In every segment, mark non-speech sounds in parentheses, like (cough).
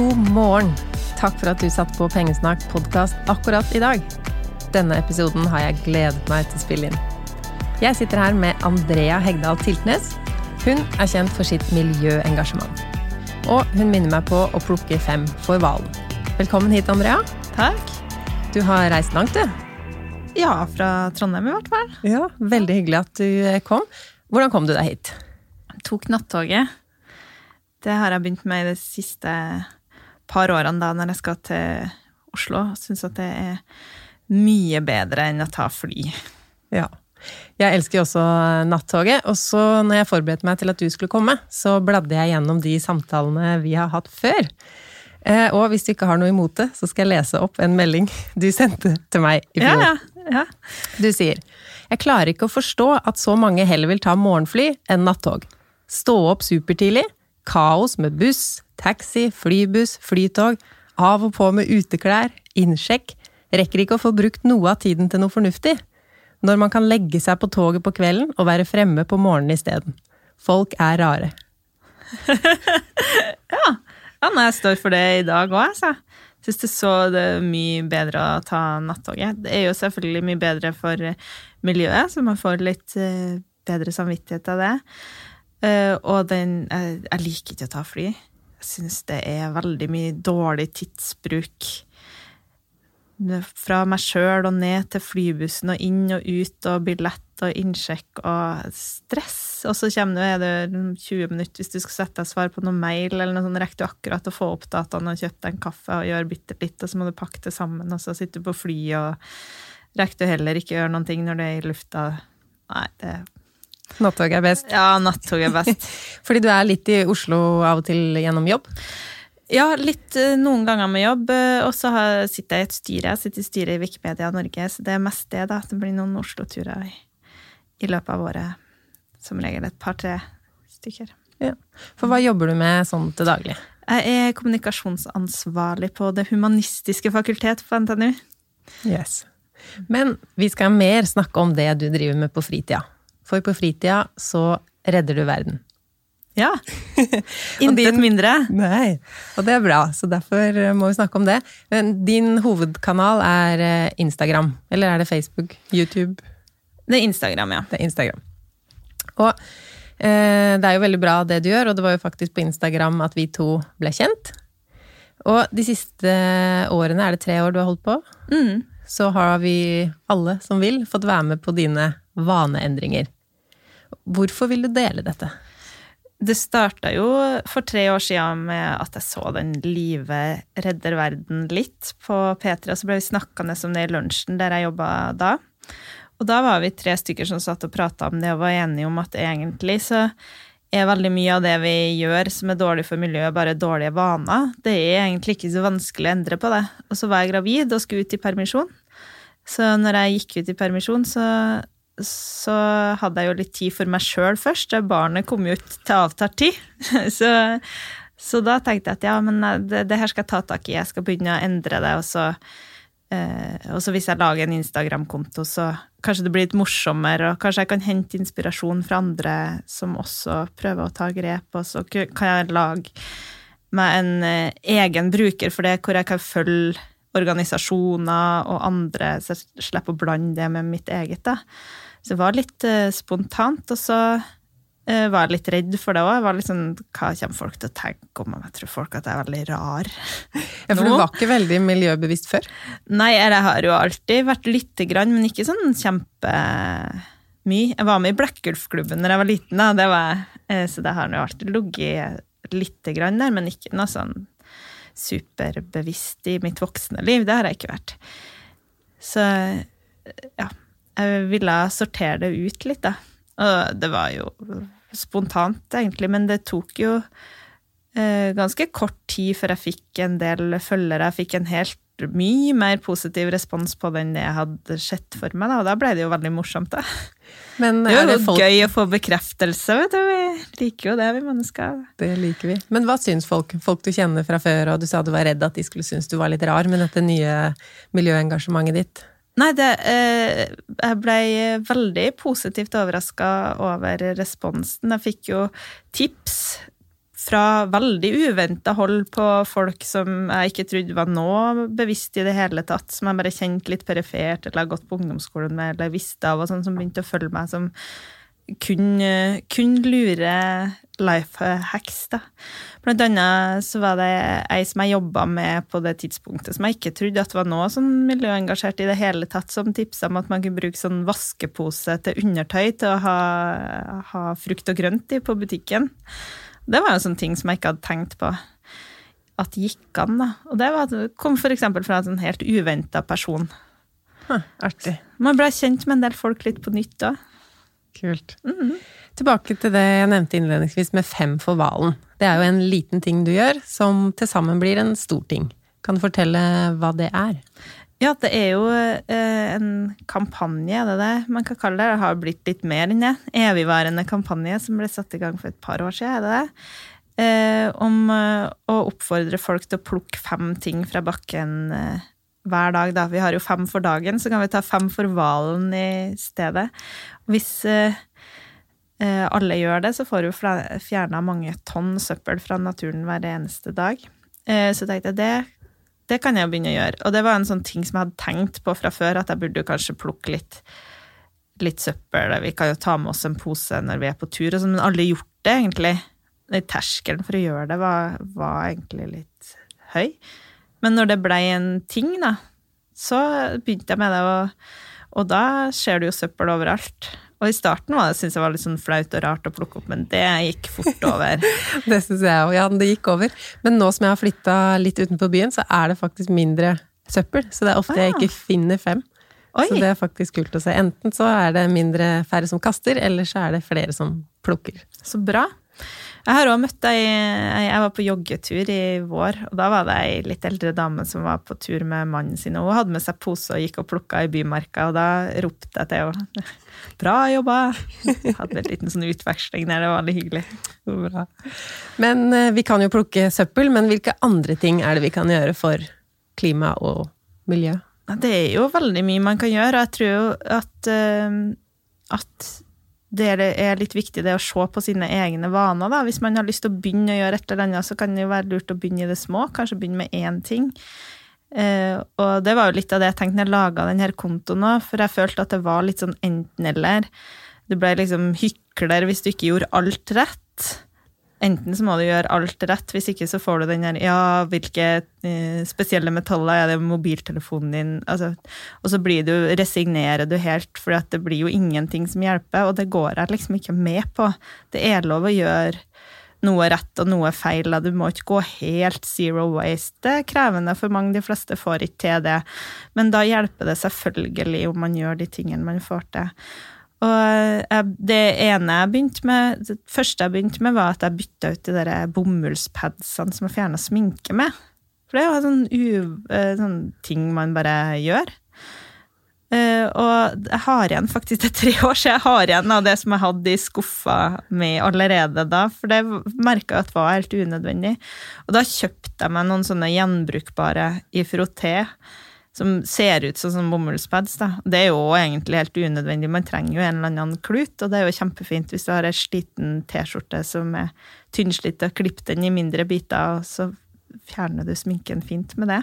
God morgen. Takk for at du satt på Pengesnakk podkast akkurat i dag. Denne episoden har jeg gledet meg til å spille inn. Jeg sitter her med Andrea Hegdal Tiltnes. Hun er kjent for sitt miljøengasjement. Og hun minner meg på å plukke fem for hvalen. Velkommen hit, Andrea. Takk. Du har reist langt, du. Ja, fra Trondheim i hvert fall. Ja, Veldig hyggelig at du kom. Hvordan kom du deg hit? Jeg Tok nattoget. Det har jeg begynt med i det siste par årene da, når jeg skal til Oslo. Syns at det er mye bedre enn å ta fly. Ja. Jeg elsker jo også nattoget. Og så når jeg forberedte meg til at du skulle komme, så bladde jeg gjennom de samtalene vi har hatt før. Eh, og hvis du ikke har noe imot det, så skal jeg lese opp en melding du sendte til meg i fjor. Ja, ja, ja. Du sier Jeg klarer ikke å forstå at så mange heller vil ta morgenfly enn nattog. Stå opp supertidlig, kaos med buss, taxi, flybuss, flytog, av og på med uteklær, innsjekk, rekker ikke å få brukt noe av tiden til noe fornuftig. Når man kan legge seg på toget på kvelden og være fremme på morgenen isteden. Folk er rare. (laughs) ja. ja, nei, jeg står for det i dag òg, altså. Syns det så det er mye bedre å ta nattoget. Det er jo selvfølgelig mye bedre for miljøet, så man får litt eh, bedre samvittighet av det. Eh, og den Jeg, jeg liker ikke å ta fly. Jeg syns det er veldig mye dårlig tidsbruk fra meg sjøl og ned til flybussen og inn og ut og billett og innsjekk og stress. Og så kommer det, er det 20 minutter hvis du skal sette deg svar på noe mail, eller noe sånt, rekker du akkurat å få opp dataene og kjøpe deg en kaffe og gjøre bitte litt, og så må du pakke det sammen, og så sitter du på fly og rekker du heller ikke gjøre noen ting når du er i lufta. Nei, det Nattog er best. Ja, nattog er best. (laughs) Fordi du er litt i Oslo av og til gjennom jobb? Ja, litt eh, noen ganger med jobb. eh, Og så sitter jeg i et styre. Jeg sitter i styret i Wikipedia Norge, så det er mest det, da. Det blir noen Oslo-turer i, i løpet av året. Som regel et par-tre stykker. Ja. For hva jobber du med sånn til daglig? Jeg er kommunikasjonsansvarlig på Det humanistiske fakultet på NTNU. Yes. Men vi skal mer snakke om det du driver med på fritida. For på fritida så redder du verden. Ja. (laughs) Intet mindre. Nei, og det er bra, så derfor eh, må vi snakke om det. Men din hovedkanal er eh, Instagram, eller er det Facebook? YouTube? Det er Instagram, ja. Det er Instagram. Og eh, det er jo veldig bra det du gjør, og det var jo faktisk på Instagram at vi to ble kjent. Og de siste årene, er det tre år du har holdt på, Mm. så har vi alle som vil fått være med på dine vaneendringer. Hvorfor vil du dele dette? Det starta jo for tre år siden med at jeg så den Live redder verden litt på P3, og så ble vi snakkende om det i lunsjen der jeg jobba da. Og da var vi tre stykker som satt og prata om det og var enige om at egentlig så er veldig mye av det vi gjør som er dårlig for miljøet, bare dårlige vaner. Det er egentlig ikke så vanskelig å endre på det. Og så var jeg gravid og skulle ut i permisjon. Så når jeg gikk ut i permisjon, så, så hadde jeg jo litt tid for meg sjøl først. Barnet kom jo ut til avtalt tid. (laughs) Så, så da tenkte jeg at ja, men det, det her skal jeg ta tak i, jeg skal begynne å endre det. Og så, eh, og så hvis jeg lager en Instagram-konto, så kanskje det blir litt morsommere, og kanskje jeg kan hente inspirasjon fra andre som også prøver å ta grep, og så kan jeg lage meg en eh, egen bruker for det, hvor jeg kan følge organisasjoner og andre, så jeg slipper å blande det med mitt eget. Da. Så det var litt eh, spontant, og så eh, var jeg litt redd for det òg. Sånn, Hva kommer folk til å tenke om meg? Jeg tror folk at jeg er veldig rar. (laughs) Ja, for du var ikke veldig miljøbevisst før? Nei, jeg har jo alltid vært lite grann, men ikke sånn kjempemye. Jeg var med i Blekkulfklubben da jeg var liten, da. Det var, eh, så det har jo alltid ligget lite grann der, men ikke noe sånn superbevisst i mitt voksne liv. Det har jeg ikke vært. Så ja, jeg ville sortere det ut litt, da. Og det var jo spontant, egentlig, men det tok jo eh, ganske kort tid før jeg fikk en del følgere. Jeg fikk en helt mye mer positiv respons på den jeg hadde sett for meg, da, og da ble det jo veldig morsomt, da. Men Det er jo folk gøy å få bekreftelse, vet du. Vi liker jo det, vi mennesker. Det liker vi. Men hva syns folk? Folk du kjenner fra før, og du sa du var redd at de skulle synes du var litt rar med dette nye miljøengasjementet ditt. Nei, det eh, Jeg ble veldig positivt overraska over responsen. Jeg fikk jo tips fra veldig uventa hold på folk som jeg ikke trodde var noe bevisst i det hele tatt, som jeg bare kjente litt perifert eller har gått på ungdomsskolen med eller visste av, og sånn som begynte å følge meg, som kunne, kunne lure life hacks, da. Blant annet så var det ei som jeg jobba med på det tidspunktet, som jeg ikke trodde at var noe sånn miljøengasjert i det hele tatt, som tipsa om at man kunne bruke sånn vaskepose til undertøy til å ha, ha frukt og grønt i på butikken. Det var jo sånne ting som jeg ikke hadde tenkt på at gikk an, da. Og det var, kom eksempel fra en sånn helt uventa person. Huh, artig. Man ble kjent med en del folk litt på nytt òg. Kult. Mm -hmm. Tilbake til det jeg nevnte innledningsvis med fem for hvalen. Det er jo en liten ting du gjør, som til sammen blir en stor ting. Kan du fortelle hva det er? Ja, det er jo eh, en kampanje, er det det man kan kalle det? Det har blitt litt mer enn det. Evigvarende kampanje som ble satt i gang for et par år siden, er det det? Eh, om eh, å oppfordre folk til å plukke fem ting fra bakken hver dag, da. Vi har jo fem for dagen, så kan vi ta fem for hvalen i stedet. Hvis eh, eh, alle gjør det, så får du fjerna mange tonn søppel fra naturen hver eneste dag. Eh, så tenkte jeg det, det kan jeg jo begynne å gjøre. Og det var en sånn ting som jeg hadde tenkt på fra før, at jeg burde kanskje plukke litt, litt søppel. Vi kan jo ta med oss en pose når vi er på tur, sånn, men alle gjort det, egentlig. Terskelen for å gjøre det var, var egentlig litt høy. Men når det blei en ting, da, så begynte jeg med det, og, og da ser du jo søppel overalt. Og i starten var det, synes jeg var litt sånn flaut og rart å plukke opp, men det gikk fort over. (laughs) det syns jeg òg. Ja, det gikk over. Men nå som jeg har flytta litt utenfor byen, så er det faktisk mindre søppel. Så det er ofte ah. jeg ikke finner fem. Oi. Så det er faktisk kult å se. Enten så er det mindre færre som kaster, eller så er det flere som plukker. Så bra. Jeg har òg møtt ei Jeg var på joggetur i vår, og da var det ei litt eldre dame som var på tur med mannen sin, og hun hadde med seg pose og gikk og plukka i bymarka, og da ropte jeg til henne (laughs) Bra jobba! (laughs) Hadde en liten sånn utveksling der, det var veldig hyggelig. Bra. Men eh, vi kan jo plukke søppel, men hvilke andre ting er det vi kan gjøre for klima og miljø? Det er jo veldig mye man kan gjøre, og jeg tror jo at, eh, at det er litt viktig det å se på sine egne vaner. Da. Hvis man har lyst til å begynne å gjøre et eller annet, så kan det jo være lurt å begynne i det små. Kanskje begynne med én ting. Eh, og det var jo litt av det jeg tenkte når jeg laga denne kontoen òg, for jeg følte at det var litt sånn enten-eller. Du ble liksom hykler hvis du ikke gjorde alt rett. Enten så må du gjøre alt rett, hvis ikke så får du den der Ja, hvilke eh, spesielle metaller er det mobiltelefonen din? Altså, og så blir du, resignerer du helt, for det blir jo ingenting som hjelper, og det går jeg liksom ikke med på. Det er lov å gjøre noe rett og noe feil, du må ikke gå helt zero waste. Det er krevende for mange, de fleste får ikke til det, men da hjelper det selvfølgelig om man gjør de tingene man får til. Og det ene jeg begynte med, det første jeg begynte med, var at jeg bytta ut de der bomullspadsene som jeg fjerna sminke med. For det er jo sånn, u, sånn ting man bare gjør. Uh, og jeg har igjen faktisk det er tre år siden jeg har igjen av det som jeg hadde i skuffa mi allerede da, for det merka jeg at var helt unødvendig. Og da kjøpte jeg meg noen sånne gjenbrukbare i frotté som ser ut som sånn bomullspads. Da. Det er jo egentlig helt unødvendig, man trenger jo en eller annen klut, og det er jo kjempefint hvis du har ei sliten T-skjorte som er tynnslitt, og klipp den i mindre biter, og så fjerner du sminken fint med det.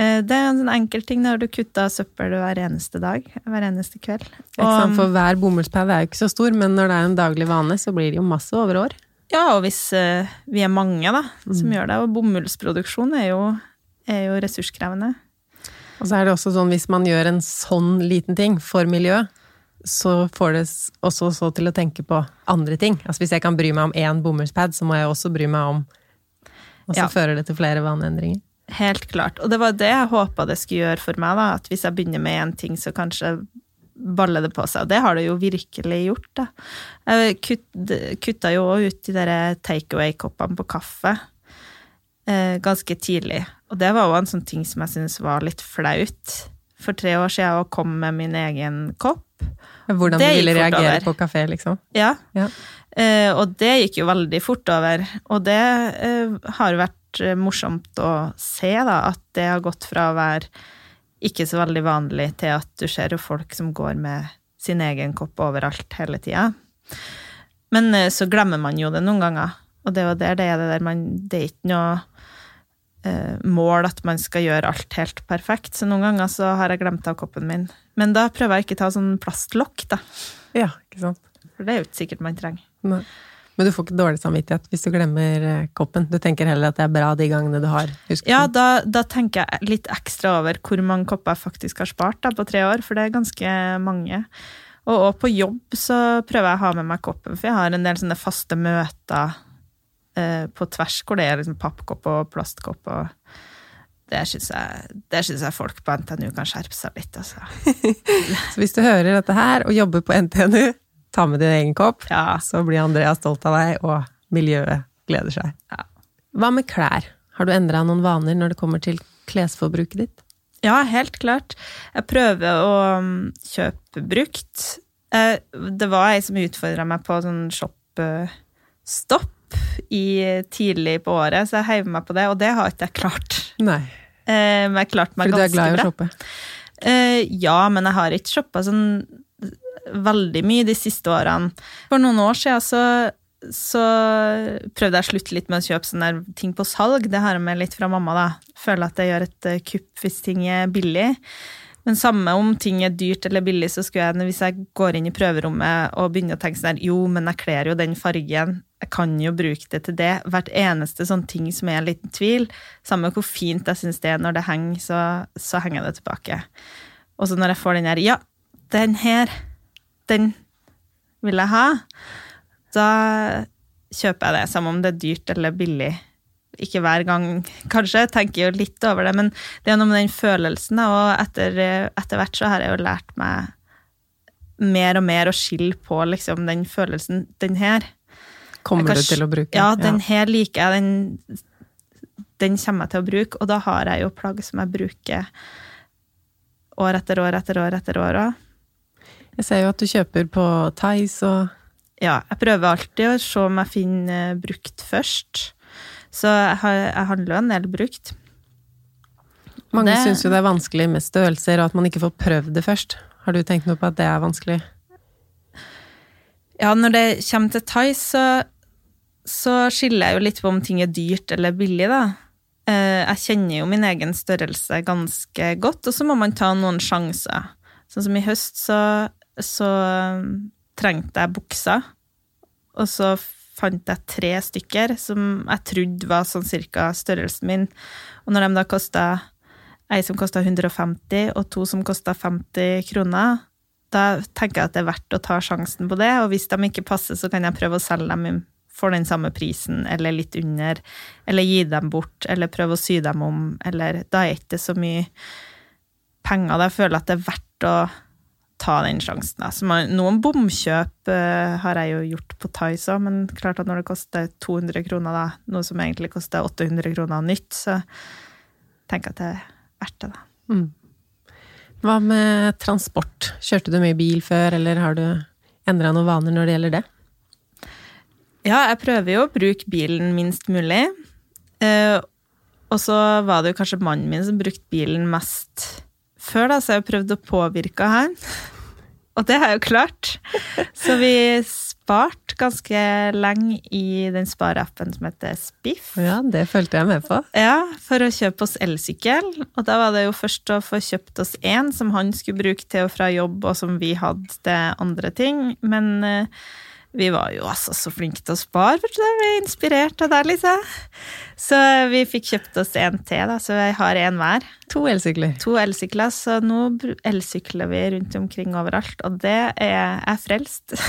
Eh, det er en sånn enkel ting når du kutter søppel hver eneste dag, hver eneste kveld. Og, for hver bomullspad er jo ikke så stor, men når det er en daglig vane, så blir det jo masse over år. Ja, og hvis uh, vi er mange da, som mm. gjør det, og bomullsproduksjon er jo, er jo ressurskrevende. Og så er det også sånn hvis man gjør en sånn liten ting for miljøet, så får det også så til å tenke på andre ting. Altså hvis jeg kan bry meg om én bomullspad, så må jeg også bry meg om Og så ja. fører det til flere vaneendringer. Helt klart. Og det var det jeg håpa det skulle gjøre for meg, da. At hvis jeg begynner med én ting, så kanskje baller det på seg. Og det har det jo virkelig gjort, da. Jeg kutt, kutta jo òg ut de der takeaway-koppene på kaffe eh, ganske tidlig. Og det var jo en sånn ting som jeg syntes var litt flaut for tre år siden, å komme med min egen kopp. Hvordan det du ville reagere over. på kafé, liksom? Ja. ja. Uh, og det gikk jo veldig fort over. Og det uh, har vært eh, morsomt å se, da, at det har gått fra å være ikke så veldig vanlig til at du ser jo folk som går med sin egen kopp overalt hele tida. Men uh, så glemmer man jo det noen ganger. Og det er jo der det er det der man Det er ikke noe mål at man skal gjøre alt helt perfekt. Så noen ganger så har jeg glemt av koppen min. Men da prøver jeg ikke å ta sånn plastlokk, da. Ja, ikke sant. For det er jo ikke sikkert man trenger. Nei. Men du får ikke dårlig samvittighet hvis du glemmer eh, koppen? Du tenker heller at det er bra de gangene du har husket Ja, da, da tenker jeg litt ekstra over hvor mange kopper jeg faktisk har spart da, på tre år, for det er ganske mange. Og, og på jobb så prøver jeg å ha med meg koppen, for jeg har en del sånne faste møter eh, på tvers hvor det er liksom pappkopp og plastkopp og det syns jeg, jeg folk på NTNU kan skjerpe seg litt, altså. (laughs) Så hvis du hører dette her og jobber på NTNU, ta med din egen kopp, Ja. så blir Andrea stolt av deg, og miljøet gleder seg. Ja. Hva med klær? Har du endra noen vaner når det kommer til klesforbruket ditt? Ja, helt klart. Jeg prøver å um, kjøpe brukt. Eh, Det var ei som utfordra meg på sånn shop-stopp i tidlig på året, så jeg heiv meg på det, og det har ikke jeg klart. Nei, Eh, Men jeg klarte meg fordi du er ganske glad i å bra. shoppe. Eh, ja, men jeg har ikke shoppa sånn veldig mye de siste årene. For noen år siden så, så prøvde jeg å slutte litt med å kjøpe sånne ting på salg. Det har jeg med litt fra mamma, da. Føler at jeg gjør et eh, kupp hvis ting er billig. Men samme om ting er dyrt eller billig, så skulle jeg, hvis jeg går inn i prøverommet og begynner å tenke sånn her, jo, men jeg kler jo den fargen, jeg kan jo bruke det til det. Hvert eneste sånn ting som er en liten tvil, samme hvor fint jeg syns det er når det henger, så, så henger det tilbake. Og så når jeg får den her, ja, den her, den vil jeg ha, da kjøper jeg det, samme om det er dyrt eller billig. Ikke hver gang, kanskje, jeg tenker jo litt over det, men det er noe med den følelsen, og etter, etter hvert så har jeg jo lært meg mer og mer å skille på liksom den følelsen, den her. Kommer kan, du til å bruke? Ja, den her liker jeg, den, den kommer jeg til å bruke, og da har jeg jo plagg som jeg bruker år etter år etter år etter år òg. Jeg ser jo at du kjøper på Theis og Ja, jeg prøver alltid å se om jeg finner eh, brukt først. Så jeg, har, jeg handler jo en del brukt. Mange Det- syns jo det er vanskelig med størrelser, og at man ikke får prøvd det først. Har du tenkt noe på at det er vanskelig? Ja, når det kommer til Thais, så, så skiller jeg jo litt på om ting er dyrt eller billig, da. Eh, Jeg kjenner jo min egen størrelse ganske godt, og så må man ta noen sjanser. Sånn som i høst, så, så um, trengte jeg bukser, og så fant jeg tre stykker som jeg trodde var sånn cirka størrelsen min. Og når de da kosta ei som kosta 150, og to som kosta 50 kroner, da tenker jeg at det er verdt å ta sjansen på det, og hvis de ikke passer, så kan jeg prøve å selge dem for den samme prisen, eller litt under, eller gi dem bort, eller prøve å sy dem om, eller da er ikke det så mye penger. Da føler jeg at det er verdt å ta den sjansen. Da. Så man, noen bomkjøp uh, har jeg jo gjort på Thais òg, men klart at når det koster 200 kroner, da, noe som egentlig koster 800 kroner nytt, så tenker jeg at det er verdt det, da. Mm. Hva med transport? Kjørte du mye bil før, eller har du endra noen vaner når det gjelder det? Ja, jeg prøver jo å bruke bilen minst mulig. Eh, og så var det jo kanskje mannen min som brukte bilen mest før, da, så jeg har prøvd å påvirke han. (laughs) Og det har jeg jo klart. Så vi sparte ganske lenge i den spareappen som heter Spiff. Ja, det fulgte jeg med på. Ja, for å kjøpe oss elsykkel. Og da var det jo først å få kjøpt oss én som han skulle bruke til og fra jobb, og som vi hadde til andre ting. Men eh, vi var jo altså så flinke til å spare, for det vi er inspirert av deg, Lise. Så vi fikk kjøpt oss en til, da, så jeg har en hver. To elsykler. To elsykler, så nå elsykler vi rundt omkring overalt, og det er jeg er frelst. (laughs)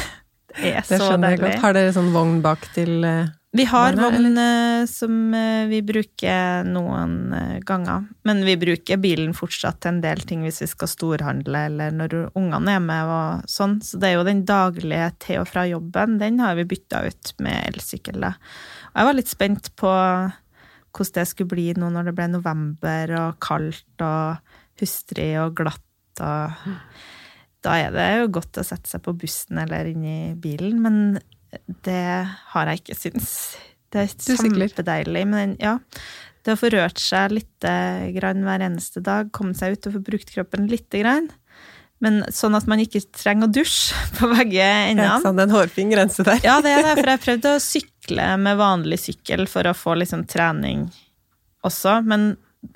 Det er Det så deilig. godt. Har dere sånn vogn bak til eh, Vi har vogn eh, som eh, vi bruker noen eh, ganger, men vi bruker bilen fortsatt til en del ting hvis vi skal storhandle eller når ungene er med og sånn. Så det er jo den daglige til og fra jobben, den har vi bytta ut med elsykkel. Jeg var litt spent på hvordan det skulle bli nå når det ble november og kaldt og hustrig og glatt og Da er det jo godt å sette seg på bussen eller inn i bilen, men det har jeg ikke syns. Det er kjempedeilig. Men ja, det å få rørt seg litt grann hver eneste dag, komme seg ut og få brukt kroppen lite grann. Men sånn at man ikke trenger å dusje (laughs) på begge ja, endene. sånn, en hårfin grense der? Ja, det er det, for jeg prøvde å sykle med vanlig sykkel for å få liksom trening også, men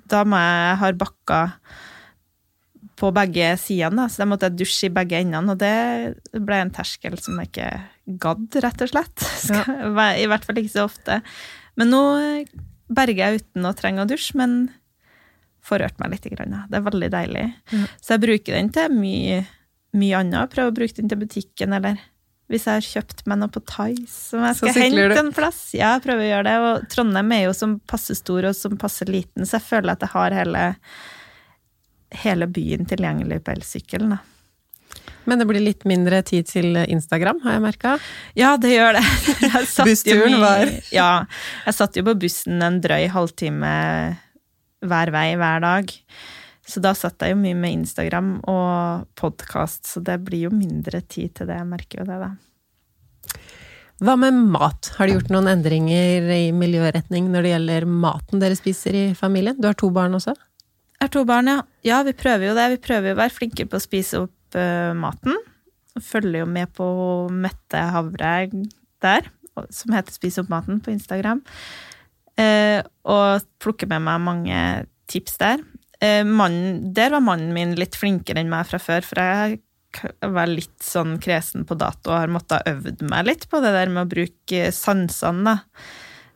da må jeg ha bakka på begge sidene, så da måtte jeg dusje i begge endene, og det ble en terskel som jeg ikke gadd, rett og slett. (laughs) Ja. I hvert fall ikke så ofte. Men nå berger jeg uten å trenge å dusje, men får rørt meg litt. Det er veldig deilig. Ja. Så jeg bruker den til mye, mye annet. Prøver å bruke den til butikken, eller hvis jeg har kjøpt meg noe på Thais som jeg skal hente en plass. Ja, jeg prøver å gjøre det. Og Trondheim er jo som passe stor og som passe liten, så jeg føler at jeg har hele hele byen tilgjengelig på elsykkelen. Men det blir litt mindre tid til Instagram, har jeg merka? Ja, det gjør det. (laughs) Bussturen var Ja. Jeg satt jo på bussen en drøy halvtime hver vei hver dag. Så da satt jeg jo mye med Instagram og podkast, så det blir jo mindre tid til det. Jeg merker jo det, da. Hva med mat? Har du gjort noen endringer i miljøretning når det gjelder maten dere spiser i familien? Du har to barn også? Har to barn, ja. Ja, vi prøver jo det. Vi prøver jo å være flinke på å spise opp uh, maten. Følger jo med på Mette Havre der, som heter Spis opp maten på Instagram. Uh, og plukker med meg mange tips der. Uh, mannen, der var mannen min litt flinkere enn meg fra før, for jeg var litt sånn kresen på dato og har måttet øvd meg litt på det der med å bruke sansene.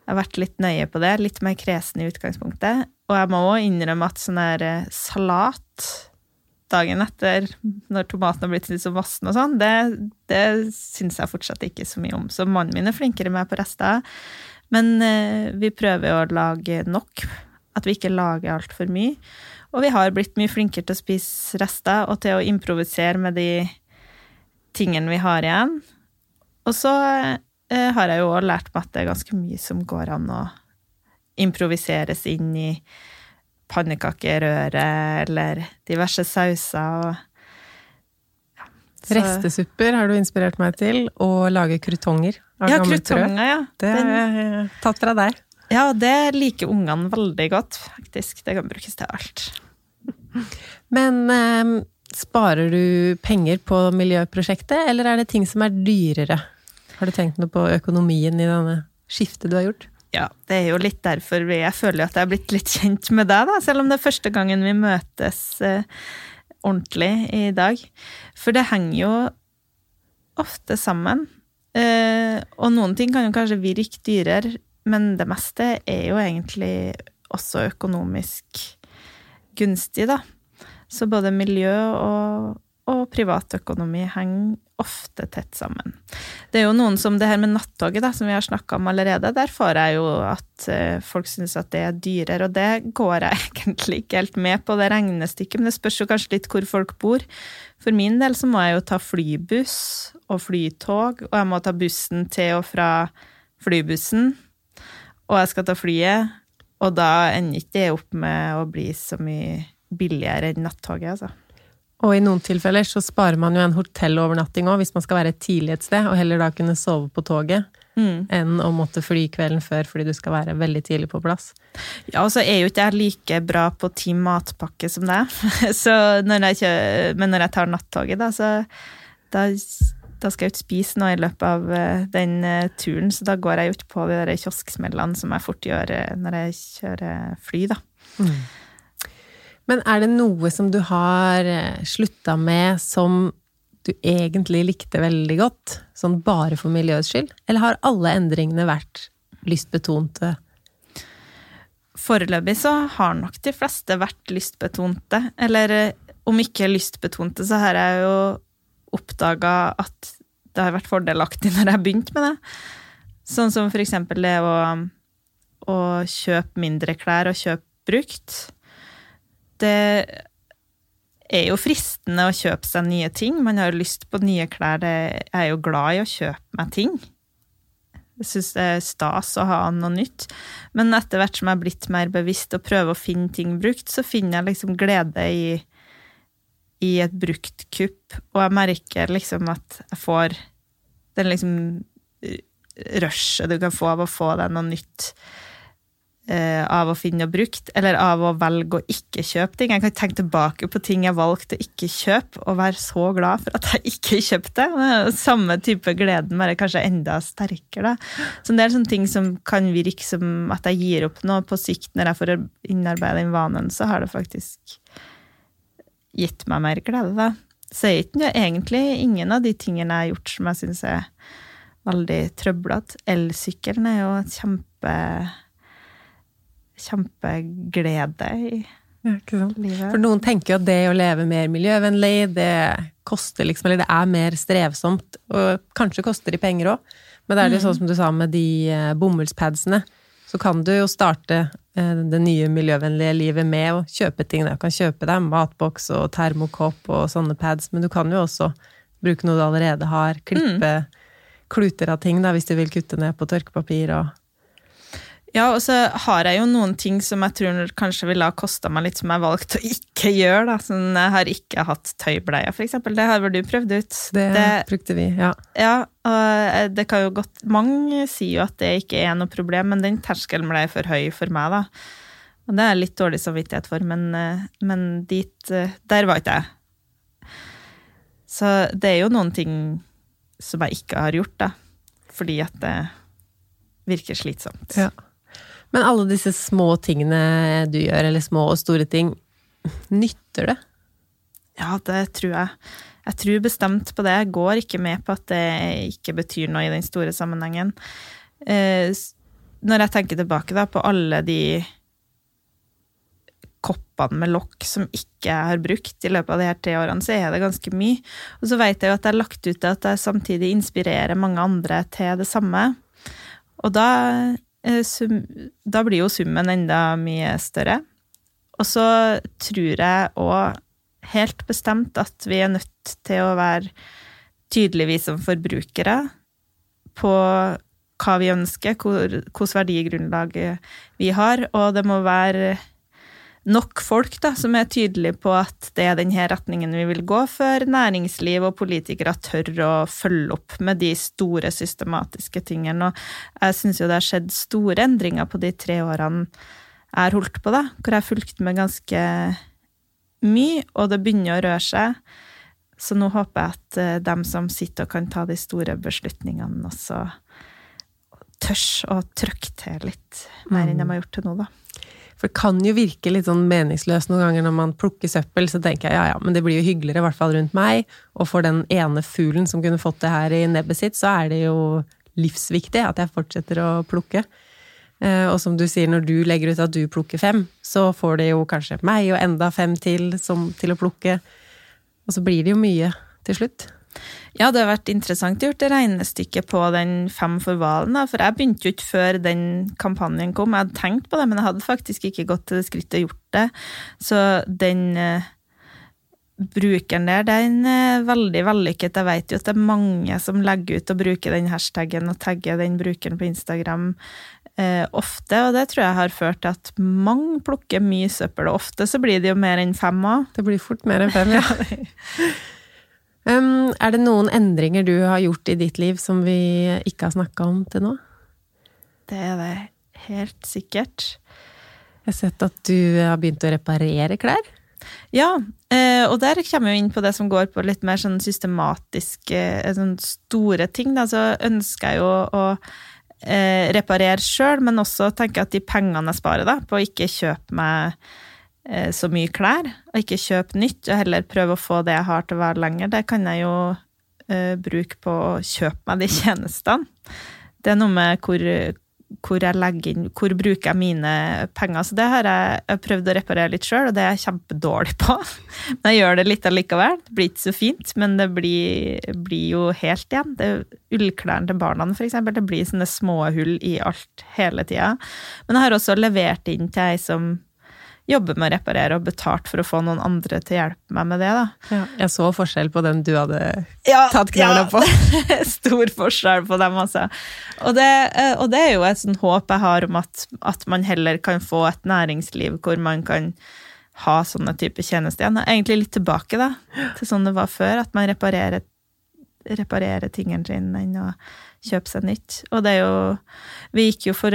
Jeg har vært litt nøye på det. Litt mer kresen i utgangspunktet. Og jeg må òg innrømme at sånn der eh, salat dagen etter, når tomaten har blitt litt så vassen og sånn, det, det syns jeg fortsatt ikke så mye om. Så mannen min er flinkere med på rester. Men eh, vi prøver å lage nok. At vi ikke lager altfor mye. Og vi har blitt mye flinkere til å spise rester og til å improvisere med de tingene vi har igjen. Og så eh, har jeg jo òg lært meg at det er ganske mye som går an å improviseres inn i pannekakerøre eller diverse sauser og ja, Restesupper har du inspirert meg til, og lage krutonger av ja, krutonger, ja. Det har jeg tatt fra deg. Ja, det liker ungene veldig godt, faktisk. Det kan brukes til alt. Men eh, sparer du penger på miljøprosjektet, eller er det ting som er dyrere? Har du tenkt noe på økonomien i denne skiftet du har gjort? Ja, det er jo litt derfor jeg føler at jeg har blitt litt kjent med deg, da, selv om det er første gangen vi møtes eh, ordentlig i dag. For det henger jo ofte sammen. Eh, og noen ting kan jo kanskje virke dyrere, men det meste er jo egentlig også økonomisk gunstig, da. Så både miljø og, og privatøkonomi henger ofte tett sammen. Det er jo noen som det her med nattoget, da, som vi har snakka om allerede, der får jeg jo at uh, folk syns at det er dyrere, og det går jeg (laughs) egentlig ikke helt med på, det regnestykket, men det spørs jo kanskje litt hvor folk bor. For min del så må jeg jo ta flybuss og flytog, og jeg må ta bussen til og fra flybussen, og jeg skal ta flyet, og da ender ikke det opp med å bli så mye billigere enn nattoget, altså. Og i noen tilfeller så sparer man jo en hotellovernatting òg, hvis man skal være tidlig et sted, og heller da kunne sove på toget. Mm. Enn å måtte fly kvelden før fordi du skal være veldig tidlig på plass. Ja, og så er jo ikke jeg like bra på Team matpakke som deg. (laughs) Så men når jeg tar nattoget, da, så da, da, skal jeg ikke spise noe i løpet av eh, den eh, turen, så da går jeg jo ikke på de der kiosksmellene som jeg fort gjør eh, når jeg kjører fly, da. Mm. Men er det noe som du har eh, slutta med som du egentlig likte veldig godt, sånn bare for miljøets skyld? Eller har alle endringene vært lystbetonte? Foreløpig så har nok de fleste vært lystbetonte. Eller eh, om ikke lystbetonte, så har jeg jo oppdaga at det har vært fordelaktig når jeg har begynt med det. Sånn som for eksempel det å, å kjøpe mindre klær og kjøpe brukt det er jo fristende å kjøpe seg nye ting. Man har jo lyst på nye klær. Jeg er jo glad i å kjøpe meg ting. Jeg syns det er stas å ha noe nytt. Men etter hvert som jeg er blitt mer bevisst og prøver å finne ting brukt, så finner jeg liksom glede i, i et brukt kupp. Og jeg merker liksom at jeg får den liksom rushet du kan få av å få deg noe nytt eh, av å finne og brukt, eller av å velge å ikke kjøpe ting. Jeg kan tenke tilbake på ting jeg valgte å ikke kjøpe, og være så glad for at jeg ikke kjøpte. Samme type gleden, bare kanskje enda sterkere. Da. Så det er sånne ting som kan virke som at jeg gir opp noe På sikt, når jeg får innarbeide den vanen, så har det faktisk gitt meg mer glede, da. Så er ikke egentlig ingen av de tingene jeg har gjort som jeg syns er veldig trøblete. Elsykkelen er jo et kjempe kjempeglede i ja, livet. For noen tenker jo at det å leve mer miljøvennlig, det koster liksom, eller det er mer strevsomt. Og kanskje koster de penger òg, men det er mm. sånn som du sa med de eh, bomullspadsene. Så kan du jo starte eh, det nye miljøvennlige livet med å kjøpe ting. Du kan kjøpe deg matboks og termokopp og sånne pads, men du kan jo også bruke noe du allerede har. Klippe mm. kluter av ting da, hvis du vil kutte ned på tørkepapir og ja, og så har jeg jo noen ting som jeg tror kanskje ville ha kosta meg litt, som jeg valgte å ikke gjøre. da, Sånn, Jeg har ikke hatt tøybleie, eksempel. Det har vel du prøvd ut? Det, det brukte vi, ja. Ja, og det kan jo godt Mange sier jo at det ikke er noe problem, men den terskelen ble for høy for meg, da. Og det er litt dårlig samvittighet for, men, men dit Der var ikke jeg. Så det er jo noen ting som jeg ikke har gjort, da. Fordi at det virker slitsomt. Ja. Men alle disse små tingene du gjør, eller små og store ting, nytter det? Ja, det tror jeg. Jeg tror bestemt på det. Jeg går ikke med på at det ikke betyr noe i den store sammenhengen. Eh, når jeg tenker tilbake da, på alle de koppene med lokk som ikke jeg har brukt i løpet av de her tre årene, så er det ganske mye. Og så vet jeg jo at jeg har lagt ut at jeg samtidig inspirerer mange andre til det samme. Og da sum, da blir jo summen enda mye større. Og så tror jeg òg helt bestemt at vi er nødt til å være tydelige, vi som forbrukere, på hva vi ønsker, hvilket verdigrunnlag vi har, og det må være nok folk da, som er tydelige på at det er denne retningen vi vil gå, før næringsliv og politikere tør å følge opp med de store systematiske tingene. Og jeg syns jo det har skjedd store endringer på de tre årene jeg har holdt på, da, hvor jeg har fulgt med ganske mye, og det begynner å røre seg. Så nå håper jeg at eh, dem som sitter og kan ta de store beslutningene, også tørs å trykke til litt mer enn de har gjort til nå, da. For det kan jo virke litt sånn meningsløst noen ganger når man plukker søppel, så tenker jeg ja ja, men det blir jo hyggeligere, i hvert fall rundt meg. Og for den ene fuglen som kunne fått det her i nebbet sitt, så er det jo livsviktig at jeg fortsetter å plukke. Eh, og som du sier, når du legger ut at du plukker fem, så får det jo kanskje meg og enda fem til som, til å plukke. Og så blir det jo mye til slutt. Ja, det har vært interessant gjort det regnestykket på den Fem for hvalen. For jeg begynte jo ikke før den kampanjen kom. Jeg hadde tenkt på det, men jeg hadde faktisk ikke gått til det skrittet og gjort det. Så den uh, brukeren der, den er veldig vellykket. Jeg vet jo at det er mange som legger ut og bruker den hashtaggen og tagger den brukeren på Instagram uh, ofte, og det tror jeg har ført til at mange plukker mye søppel. Og ofte så blir det jo mer enn fem òg. Det blir fort mer enn fem, ja. (laughs) (laughs) Um, er det noen endringer du har gjort i ditt liv som vi ikke har snakka om til nå? Det er det helt sikkert. Jeg har sett at du har begynt å reparere klær. Ja, eh, og der kommer vi inn på det som går på litt mer sånn systematiske, eh, sånn store ting. Da. Så ønsker jeg jo å eh, reparere sjøl, men også tenke at de pengene jeg sparer da, på å ikke kjøpe meg så mye klær, og ikke kjøpe nytt, og heller prøve å få det jeg har til å vare lenger. Det kan jeg jo uh, bruke på å kjøpe meg de (laughs) tjenestene. Det er noe med hvor, hvor jeg legger inn Hvor bruker jeg mine penger? Så det har jeg, jeg prøvd å reparere litt sjøl, og det er jeg kjempedårlig på. (laughs) Men jeg gjør det litt allikevel. Det blir ikke så fint, men det blir, blir jo helt igjen. Det Ullklærne til barna, for eksempel, det blir sånne små hull i alt hele tida. Men jeg har også levert inn til ei som jobbe med å reparere og betalt for å få noen andre til å hjelpe meg med det. da. Ja, jeg så forskjell på den du hadde ja, tatt knærne ja. på. (laughs) Stor forskjell på dem, altså. Og det, eh, og det, er jo et sånt håp jeg har om at, at, man heller kan få et næringsliv hvor man kan ha sånne typer tjenester igjen. Egentlig litt tilbake da, til sånn det var før, at man reparerer, reparerer tingene sine enn å kjøpe seg nytt. Og det er jo Vi gikk jo for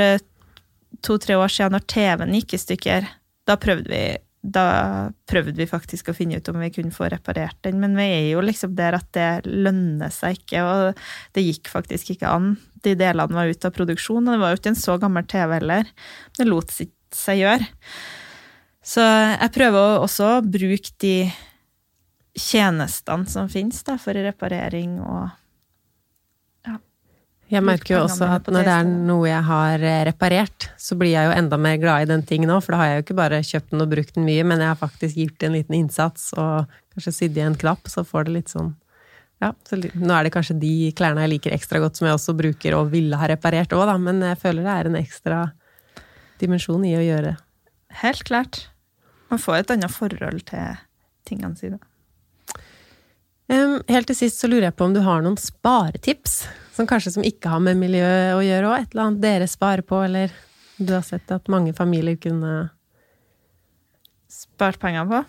to-tre år siden, når TV-en gikk i stykker, da prøvde vi da prøvde vi faktisk å finne ut om vi kunne få reparert den, men vi er jo liksom der at det lønner seg ikke, og det gikk faktisk ikke an. De delene var ute av produksjon, og det var jo ikke en så gammel TV heller. Det lot seg gjøre. Så jeg prøver også å bruke de tjenestene som finnes da, for reparering og jeg merker jo også at når det er noe jeg har eh, reparert, så blir jeg jo enda mer glad i den tingen òg, for da har jeg jo ikke bare kjøpt den og brukt den mye, men jeg har faktisk gjort en liten innsats og kanskje sydd i en knapp, så får det litt sånn Ja, så nå er det kanskje de klærne jeg liker ekstra godt, som jeg også bruker og ville ha reparert òg, da, men jeg føler det er en ekstra dimensjon i å gjøre det. Helt klart. Man får et annet forhold til tingene sine. Helt til sist så lurer jeg på om du har noen sparetips? Som kanskje som ikke har med miljø å gjøre òg? Et eller annet dere sparer på, eller du har sett at mange familier kunne Spart penger på?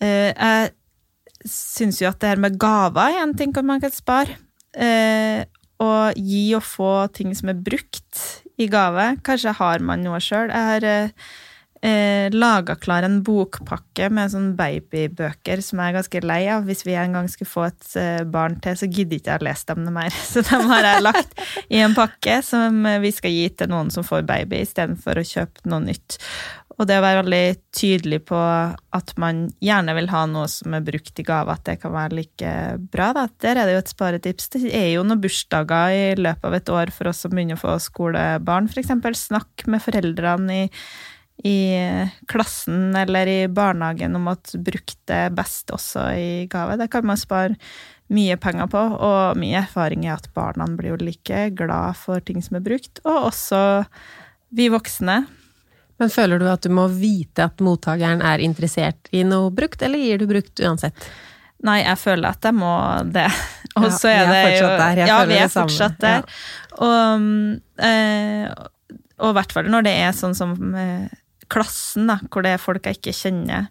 Eh, jeg syns jo at det her med gaver er en ting man kan spare. Eh, å gi og få ting som er brukt i gave. Kanskje har man noe sjøl. Jeg har eh, eh, laga klar en bokpakke med sånn babybøker som jeg er ganske lei av. Hvis vi en gang skulle få et eh, barn til, så gidder ikke jeg å lese dem noe mer. (laughs) Så dem har jeg lagt i en pakke som vi skal gi til noen som får baby, istedenfor å kjøpe noe nytt. Og det å være veldig tydelig på at man gjerne vil ha noe som er brukt i gave, at det kan være like bra. Da. Der er det jo et sparetips. Det er jo noen bursdager i løpet av et år for oss som begynner å få skolebarn, f.eks. Snakk med foreldrene i i klassen eller i barnehagen om at brukt det best også i gave. Det kan man spare mye penger på, og mye erfaring er at barna blir jo like glad for ting som er brukt, og også vi voksne. Men føler du at du må vite at mottakeren er interessert i noe brukt, eller gir du brukt uansett? Nei, jeg føler at jeg må det. (laughs) Og så ja, er det jo Ja, vi er fortsatt der. Ja. Og, øh, og i hvert fall når det er sånn som øh, klassen, da, hvor det er folk jeg ikke kjenner.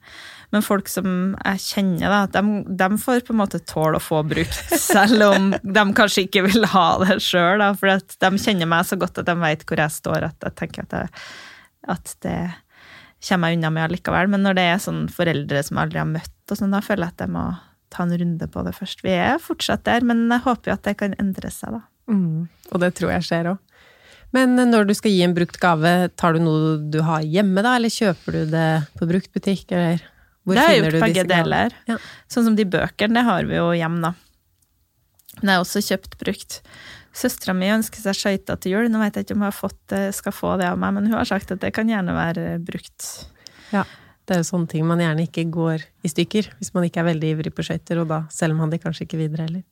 Men folk som jeg kjenner, da, de, de får på en måte tåle å få brukt, (laughs) selv om de kanskje ikke vil ha det sjøl. For de kjenner meg så godt at de vet hvor jeg står, at jeg tenker at, jeg, at det kommer jeg unna med allikevel. Men når det er sånn foreldre som jeg aldri har møtt, og sånn, da føler jeg at jeg må ta en runde på det først. Vi er fortsatt der, men jeg håper jo at det kan endre seg, da. Mm, og det tror jeg skjer òg. Men når du skal gi en brukt gave, tar du noe du har hjemme, da, eller kjøper du det på bruktbutikk, eller hvor det? Det har gjort begge deler. Ja. Sånn som de bøkene, det har vi jo hjemme, da. Men jeg har også kjøpt brukt. Søstera mi ønsker seg skøyter til jul. Nå vet jeg ikke om har fått, skal få det av meg, men hun har sagt at det kan gjerne være brukt. Ja, det er jo sånne ting man gjerne ikke går i stykker, hvis man ikke er veldig ivrig på skøyter, og da selger man de kanskje ikke videre heller.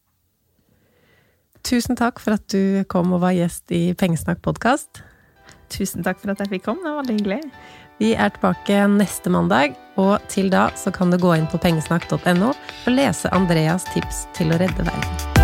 Tusen takk for at du kom og var gjest i Pengesnakk podkast. Tusen takk for at jeg fikk komme, det var veldig hyggelig. Vi er tilbake neste mandag, og til da så kan du gå inn på pengesnakk.no og lese Andreas tips til å redde verden.